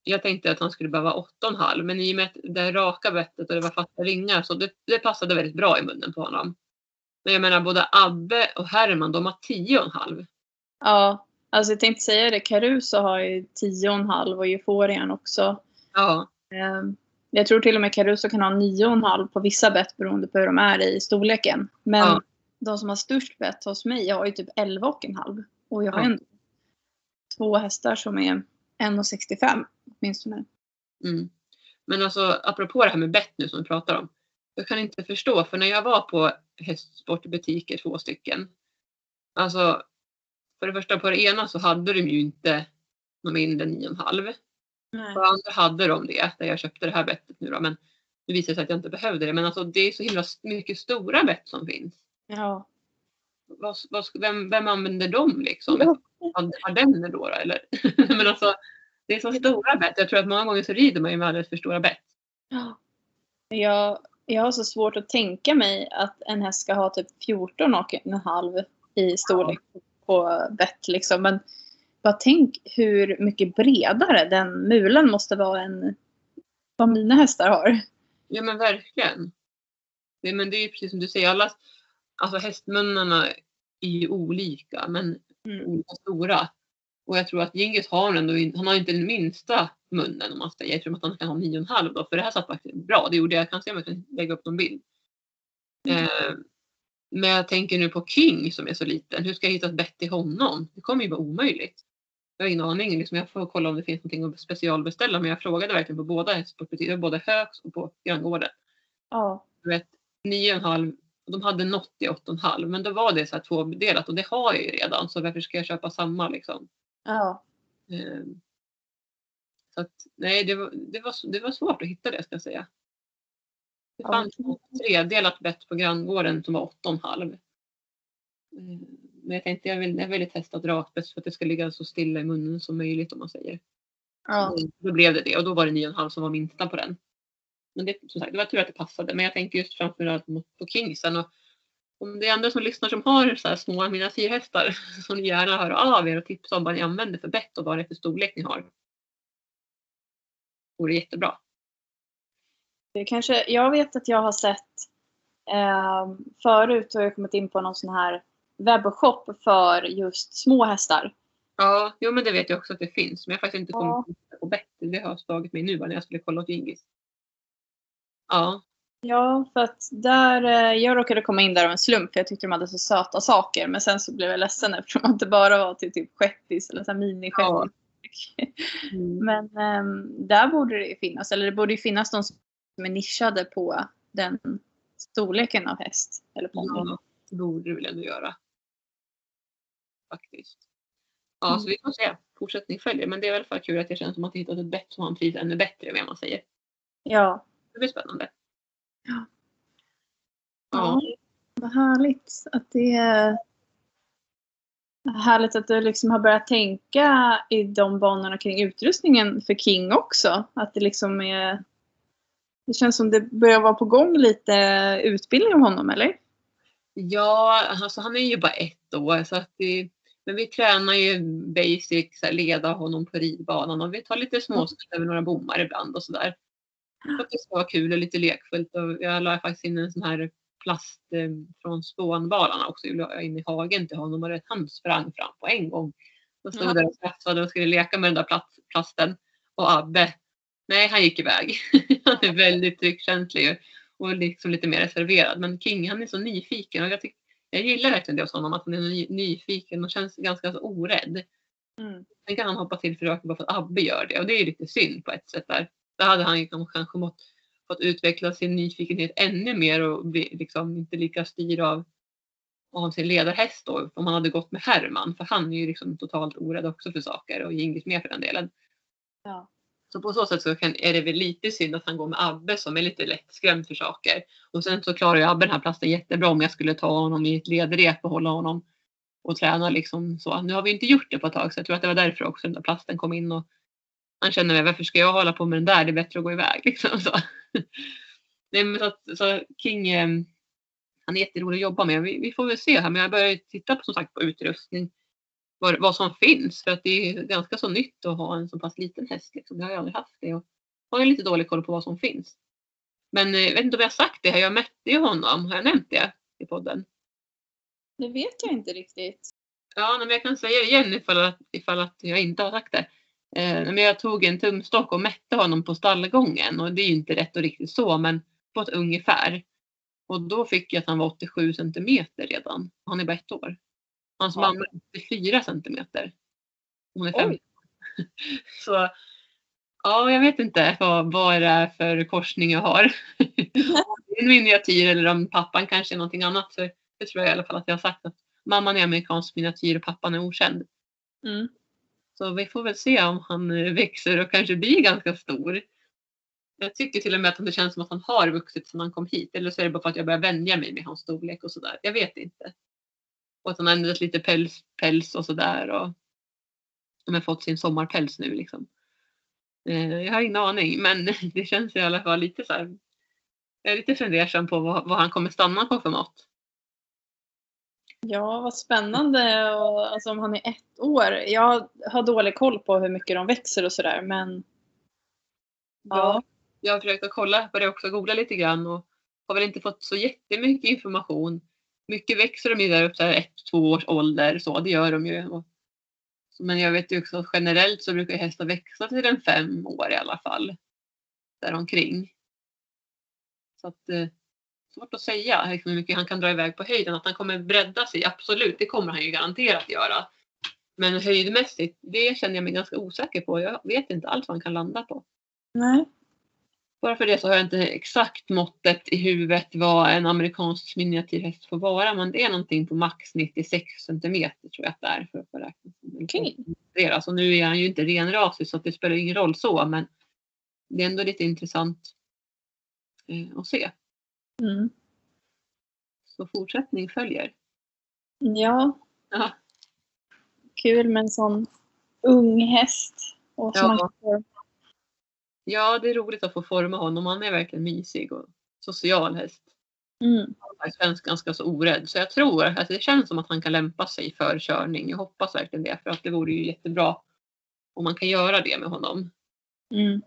jag tänkte att han skulle behöva åtta och en halv. Men i och med att det raka bettet och det var fasta ringar så det, det passade väldigt bra i munnen på honom. Men jag menar både Abbe och Herman de har tio och en halv. Ja, alltså jag tänkte säga det. Caruso har ju 10,5 och Euforian också. Ja, Ehm, Jag tror till och med Caruso kan ha 9,5 på vissa bett beroende på hur de är i storleken. Men Ja. de som har störst bett hos mig har ju typ 11,5. Och jag har Ja. ändå två hästar som är 1,65 åtminstone. Mm. Men alltså apropå det här med bett nu som vi pratar om. Jag kan inte förstå för när jag var på hästsportbutiker, två stycken. Alltså för det första på det ena så hade de ju inte någon mindre än 9,5. Nej. På det andra hade de det där jag köpte det här bettet nu då. Men det visade sig att jag inte behövde det. Men alltså det är så himla mycket stora bett som finns. Ja. Vad, vad, vem, vem använder dem liksom? Ja. Ardenner då, då eller? men alltså det är så stora bett. Jag tror att många gånger så rider man ju med alldeles för stora bett. Ja. Jag, jag har så svårt att tänka mig att en häst ska ha typ 14 och en halv i storlek på bett liksom. Men bara tänk hur mycket bredare den mulen måste vara än vad mina hästar har. Ja men verkligen. Det, men det är ju precis som du säger, alla, alltså hästmunnarna är ju olika men Mm. olika stora. Och jag tror att Gingis har ändå, han har inte den minsta munnen om man säger, eftersom att han kan ha nio och en halv då. För det här satt faktiskt bra, det gjorde jag, jag kan se om jag kan lägga upp någon bild. Mm. Eh, men jag tänker nu på King som är så liten, hur ska jag hitta ett bett till honom? Det kommer ju vara omöjligt. Jag har ingen aning, liksom, jag får kolla om det finns någonting att specialbeställa men jag frågade verkligen på båda hästsportbutiker, både Högs och på Granngården. Ja. Du vet, 9,5 och de hade något i 8,5 men då var det så här tvådelat och det har jag ju redan så varför ska jag köpa samma liksom. Ja. Ehm, Så att, nej, det var, det, var, det var svårt att hitta det ska jag säga. Det Ja. fanns ett tredelat bett på granngården som var 8,5. Ehm, Men jag tänkte jag vill, jag vill testa bett för att det ska ligga så stilla i munnen som möjligt om man säger. Ja. Och Då blev det det och då var det 9,5 som var minsta på den. Men det, som sagt, det var tur att det passade. Men jag tänker just framförallt på Kingsen. Och om det är andra som lyssnar som har så här små mina hästar så får ni gärna höra av er och tipsa om vad ni använder för bett och vad det är för storlek ni har. Det vore jättebra. Det kanske, jag vet att jag har sett eh, förut har jag kommit in på någon sån här webbshop för just små hästar. Ja, jo men det vet jag också att det finns. Men jag har faktiskt inte Ja. kommit in på bett. Det har slagit mig nu när jag skulle kolla åt Gingis. Ja, Ja, för att där, eh, jag råkade komma in där av en slump för jag tyckte de hade så söta saker. Men sen så blev jag ledsen eftersom att det bara var till typ shettis eller mini-shettis. Mm. Men ehm, där borde det ju finnas, eller det borde ju finnas de som är nischade på den storleken av häst. Eller ponny. Ja, det borde du väl ändå göra. Faktiskt. Ja, Mm. så vi får se. Fortsättning följer. Men det är alla fall kul att det känns som att jag hittat ett bett som han trivs ännu bättre med, man säger. Ja. Det blir spännande. Ja. Ja. Vad härligt att det är härligt att du liksom har börjat tänka i de banorna kring utrustningen för King också. Att det liksom är det känns som det börjar vara på gång lite utbildning om honom, eller? Ja, alltså han är ju bara ett år så att det, men vi tränar ju basic, så här, leda honom på ridbanan och vi tar lite småskott över några bommar ibland och sådär. För att det ska vara kul och lite lekfullt och jag la faktiskt in en sån här plast eh, från spånbalarna också. Jag la in i hagen till honom och rätt, han sprang fram på en gång. Då stod Ja. där och skrattade och skulle leka med den där plasten. Och Abbe, nej han gick iväg. han är väldigt tryckkänslig ju och liksom lite mer reserverad. Men King han är så nyfiken och jag, tycker jag gillar verkligen det hos honom att han är ny, nyfiken och känns ganska så orädd. Mm. Sen kan han hoppa till för röken bara för att Abbe gör det och det är ju lite synd på ett sätt där. Där hade han ju kanske mått, fått utveckla sin nyfikenhet ännu mer och bli liksom inte lika styrd av, av sin ledarhäst då om han hade gått med Herman för han är ju liksom totalt orädd också för saker och Gingis med för den delen. Ja. Så på så sätt så kan, är det väl lite synd att han går med Abbe som är lite lättskrämd för saker. Och sen så klarar ju Abbe den här plasten jättebra om jag skulle ta honom i ett ledrep och hålla honom och träna liksom så. Nu har vi inte gjort det på ett tag så jag tror att det var därför också den där plasten kom in och han känner varför ska jag hålla på med den där? Det är bättre att gå iväg liksom så. Nej, men så, att, så King eh, han är jätterolig att jobba med. Vi, vi får väl se här men jag börjar titta på, som sagt på utrustning. Vad, vad som finns för att det är ganska så nytt att ha en så pass liten häst. Liksom. Jag har ju aldrig haft det och har ju lite dålig koll på vad som finns. Men eh, jag vet inte om jag har sagt det. här. Jag mätte ju honom. Har jag nämnt det i podden? Det vet jag inte riktigt. Ja, men jag kan säga det igen ifall att, ifall att jag inte har sagt det. Eh, men jag tog en tumstock och mätte honom på stallgången och det är ju inte rätt och riktigt så men på ett ungefär. Och då fick jag att han var 87 centimeter redan. Han är bara ett år. Hans Ja. mamma är 84 centimeter. Hon är fem. Oj. Så ja, jag vet inte vad, vad det är för korsning jag har. en miniatyr eller om pappan kanske är någonting annat. Så det tror jag i alla fall att jag har sagt att mamman är amerikansk miniatyr och pappan är okänd. Mm. Så vi får väl se om han eh, växer och kanske blir ganska stor. Jag tycker till och med att det känns som att han har vuxit sedan han kom hit. Eller så är det bara för att jag börjar vänja mig med hans storlek och sådär. Jag vet inte. Och att han har ändrat lite päls, päls och sådär. Och har fått sin sommarpäls nu liksom. Eh, Jag har ingen aning men det känns i alla fall lite så här. Jag är lite fundersam på vad, vad han kommer stanna på för mått. Ja, vad spännande. Och, alltså, om han är ett år. Jag har dålig koll på hur mycket de växer och sådär. Men Ja. Jag har försökt att kolla på det också, googla lite grann och har väl inte fått så jättemycket information. Mycket växer de ju där upp till ett, två års ålder, så det gör de ju. Och, men jag vet ju också att generellt så brukar hästar växa till en fem år i alla fall. Däromkring. Så att eh, svårt att säga liksom, hur mycket han kan dra iväg på höjden. Att han kommer bredda sig, absolut, det kommer han ju garanterat göra. Men höjdmässigt, det känner jag mig ganska osäker på. Jag vet inte alls vad han kan landa på. nej. Bara för det så har jag inte exakt måttet i huvudet vad en amerikansk miniatyrhäst får vara. Men det är någonting på max 96 centimeter tror jag att det är. För att få räkna som koncentrerad. Alltså nu är han ju inte renrasig så det spelar ingen roll så. Men det är ändå lite intressant eh, att se. Mm. Så fortsättning följer. Ja, Ja. kul med en sån ung häst. Och som Ja. man får ja, det är roligt att få forma honom. Han är verkligen mysig och social häst. mm. Han svensk ganska så orädd. Så jag tror att det känns som att han kan lämpa sig för körning. Jag hoppas verkligen det. För att det vore ju jättebra om man kan göra det med honom. Mm.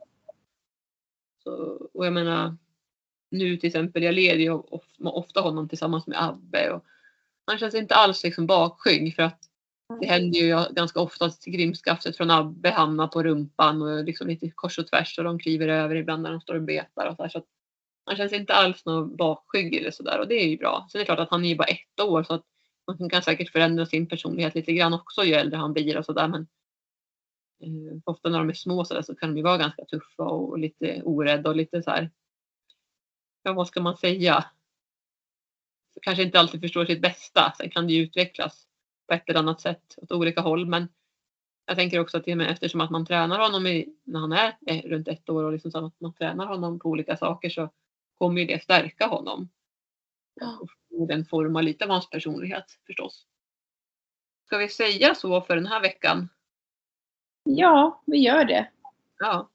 Så, och jag menar, nu till exempel, jag leder ju of- ofta honom tillsammans med Abbe. Och han känns inte alls liksom bakskygg för att det händer ju ganska ofta att grimskaftet från Abbe hamnar på rumpan och liksom lite kors och tvärs och de kliver över ibland när de står och betar och så, här, så att Han känns inte alls någon bakskygg eller sådär och det är ju bra. Sen är det klart att han är ju bara ett år så att man kan säkert förändra sin personlighet lite grann också ju äldre han blir och sådär. Men eh, ofta när de är små så, där, så kan de ju vara ganska tuffa och lite orädda och lite så här. Ja, vad ska man säga? Så kanske inte alltid förstår sitt bästa. Sen kan det ju utvecklas på ett eller annat sätt åt olika håll. Men jag tänker också att det med, eftersom att man tränar honom i, när han är runt ett år och liksom så att man tränar honom på olika saker så kommer ju det stärka honom. Och den formar lite av hans personlighet förstås. Ska vi säga så för den här veckan? Ja, vi gör det. Ja.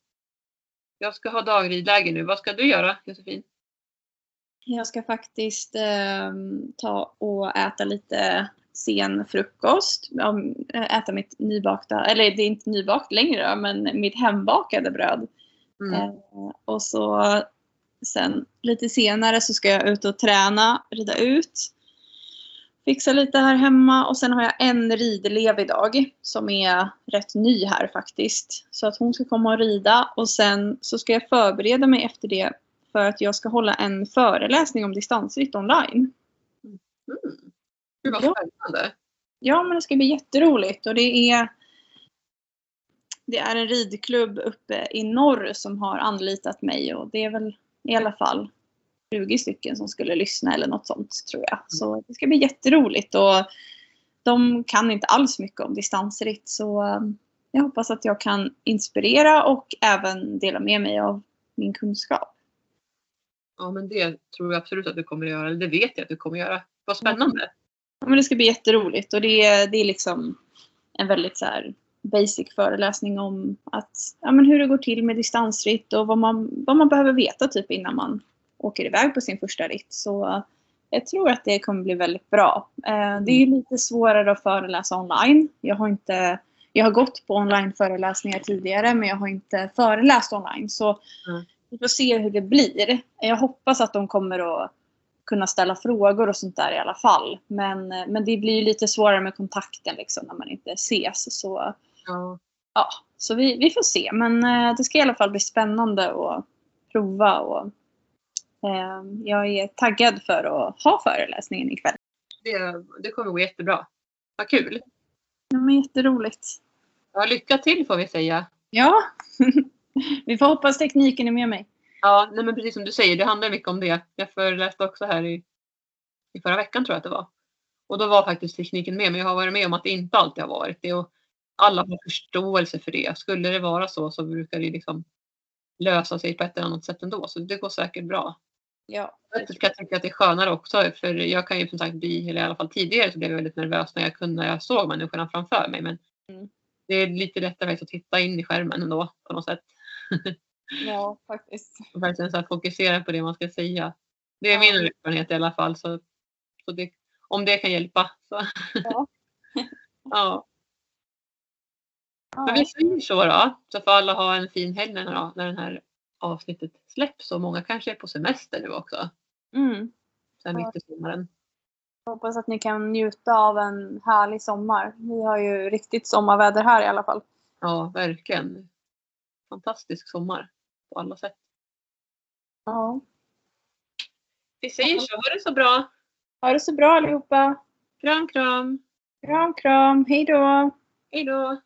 Jag ska ha dagridläge nu. Vad ska du göra Josefin? Jag ska faktiskt eh, ta och äta lite sen frukost. Äta mitt nybakta, eller det är inte nybakt längre men mitt hembakade bröd. Mm. Eh, och så sen lite senare så ska jag ut och träna, rida ut. Fixa lite här hemma och sen har jag en ridelev idag som är rätt ny här faktiskt. Så att hon ska komma och rida och sen så ska jag förbereda mig efter det för att jag ska hålla en föreläsning om distansritt online. Mm. Gud vad spännande. Ja, men det ska bli jätteroligt och det är det är en ridklubb uppe i norr som har anlitat mig och det är väl i alla fall 20 stycken som skulle lyssna eller något sånt tror jag. Så det ska bli jätteroligt och de kan inte alls mycket om distansritt så um, jag hoppas att jag kan inspirera och även dela med mig av min kunskap. Ja men det tror jag absolut att du kommer att göra, eller det vet jag att du kommer att göra. Vad spännande! Ja, men det ska bli jätteroligt och det är, det är liksom en väldigt så här basic föreläsning om att, ja, men hur det går till med distansritt och vad man, vad man behöver veta typ innan man åker iväg på sin första ritt. Så jag tror att det kommer bli väldigt bra. Eh, det är lite svårare att föreläsa online. Jag har, inte, jag har gått på online-föreläsningar tidigare men jag har inte föreläst online. Så mm. vi får se hur det blir. Jag hoppas att de kommer att kunna ställa frågor och sånt där i alla fall. Men, men det blir lite svårare med kontakten liksom när man inte ses. Så, ja. ja så vi, vi får se. Men eh, det ska i alla fall bli spännande att prova. Och, eh, jag är taggad för att ha föreläsningen ikväll. Det, det kommer gå jättebra. Vad kul! Ja, men jätteroligt. Ja, lycka till får vi säga. Ja, vi får hoppas tekniken är med mig. Ja, nej men precis som du säger, det handlar mycket om det. Jag föreläste också här i, i förra veckan tror jag att det var. Och då var faktiskt tekniken med, men jag har varit med om att det inte alltid har varit det. Och alla har förståelse för det. Skulle det vara så så brukar det liksom lösa sig på ett eller annat sätt ändå. Så det går säkert bra. Ja. Jag kan tycka att det är skönare också för jag kan ju som sagt bli, eller i alla fall tidigare så blev jag väldigt nervös när jag, kunde, när jag såg människorna framför mig. Men mm. det är lite lättare att titta in i skärmen ändå på något sätt. Ja, faktiskt. Och verkligen så fokusera på det man ska säga. Det är ja. min erfarenhet i alla fall. Så, så det, om det kan hjälpa. Så. Ja. ja. Men vi säger så då. Så får alla ha en fin helg när, då, när det här avsnittet släpps. Och många kanske är på semester nu också. Mm. Sen mitt i sommaren. Jag hoppas att ni kan njuta av en härlig sommar. Vi har ju riktigt sommarväder här i alla fall. Ja, verkligen. Fantastisk sommar på alla sätt. Ja. Vi säger så. Ha det så bra. Ha det så bra allihopa. Kram, kram. Kram, kram. Hej då. Hej då.